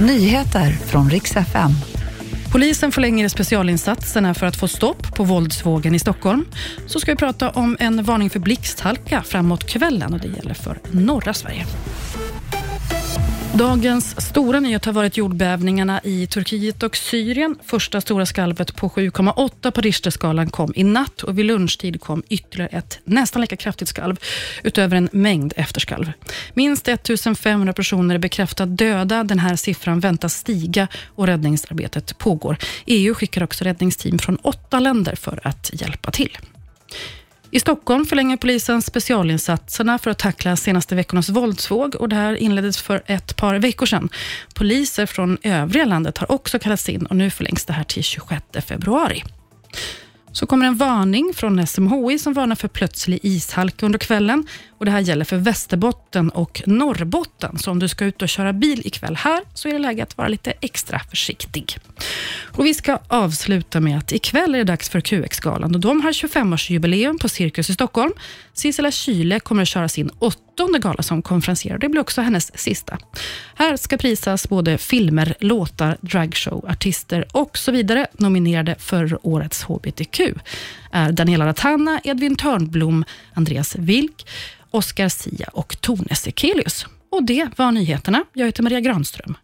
Nyheter från riks FM. Polisen förlänger specialinsatserna för att få stopp på våldsvågen i Stockholm. Så ska vi prata om en varning för blixthalka framåt kvällen och det gäller för norra Sverige. Dagens stora nyhet har varit jordbävningarna i Turkiet och Syrien. Första stora skalvet på 7,8 på Richterskalan kom i natt och vid lunchtid kom ytterligare ett nästan lika kraftigt skalv utöver en mängd efterskalv. Minst 1500 personer är bekräftat döda. Den här siffran väntas stiga och räddningsarbetet pågår. EU skickar också räddningsteam från åtta länder för att hjälpa till. I Stockholm förlänger polisen specialinsatserna för att tackla senaste veckornas våldsvåg och det här inleddes för ett par veckor sedan. Poliser från övriga landet har också kallats in och nu förlängs det här till 26 februari så kommer en varning från SMHI som varnar för plötslig ishalka under kvällen. Och Det här gäller för Västerbotten och Norrbotten. Så om du ska ut och köra bil ikväll här så är det läge att vara lite extra försiktig. Och Vi ska avsluta med att ikväll är det dags för QX-galan och de har 25-årsjubileum på Cirkus i Stockholm. Sissela Kyle kommer att köra sin åttonde gala som konferencier. Det blir också hennes sista. Här ska prisas både filmer, låtar, dragshow, artister och så vidare nominerade för årets HBTQ är Daniela Ratana, Edvin Törnblom, Andreas Wilk, Oscar Sia och Tone Sekelius. Och det var nyheterna. Jag heter Maria Granström.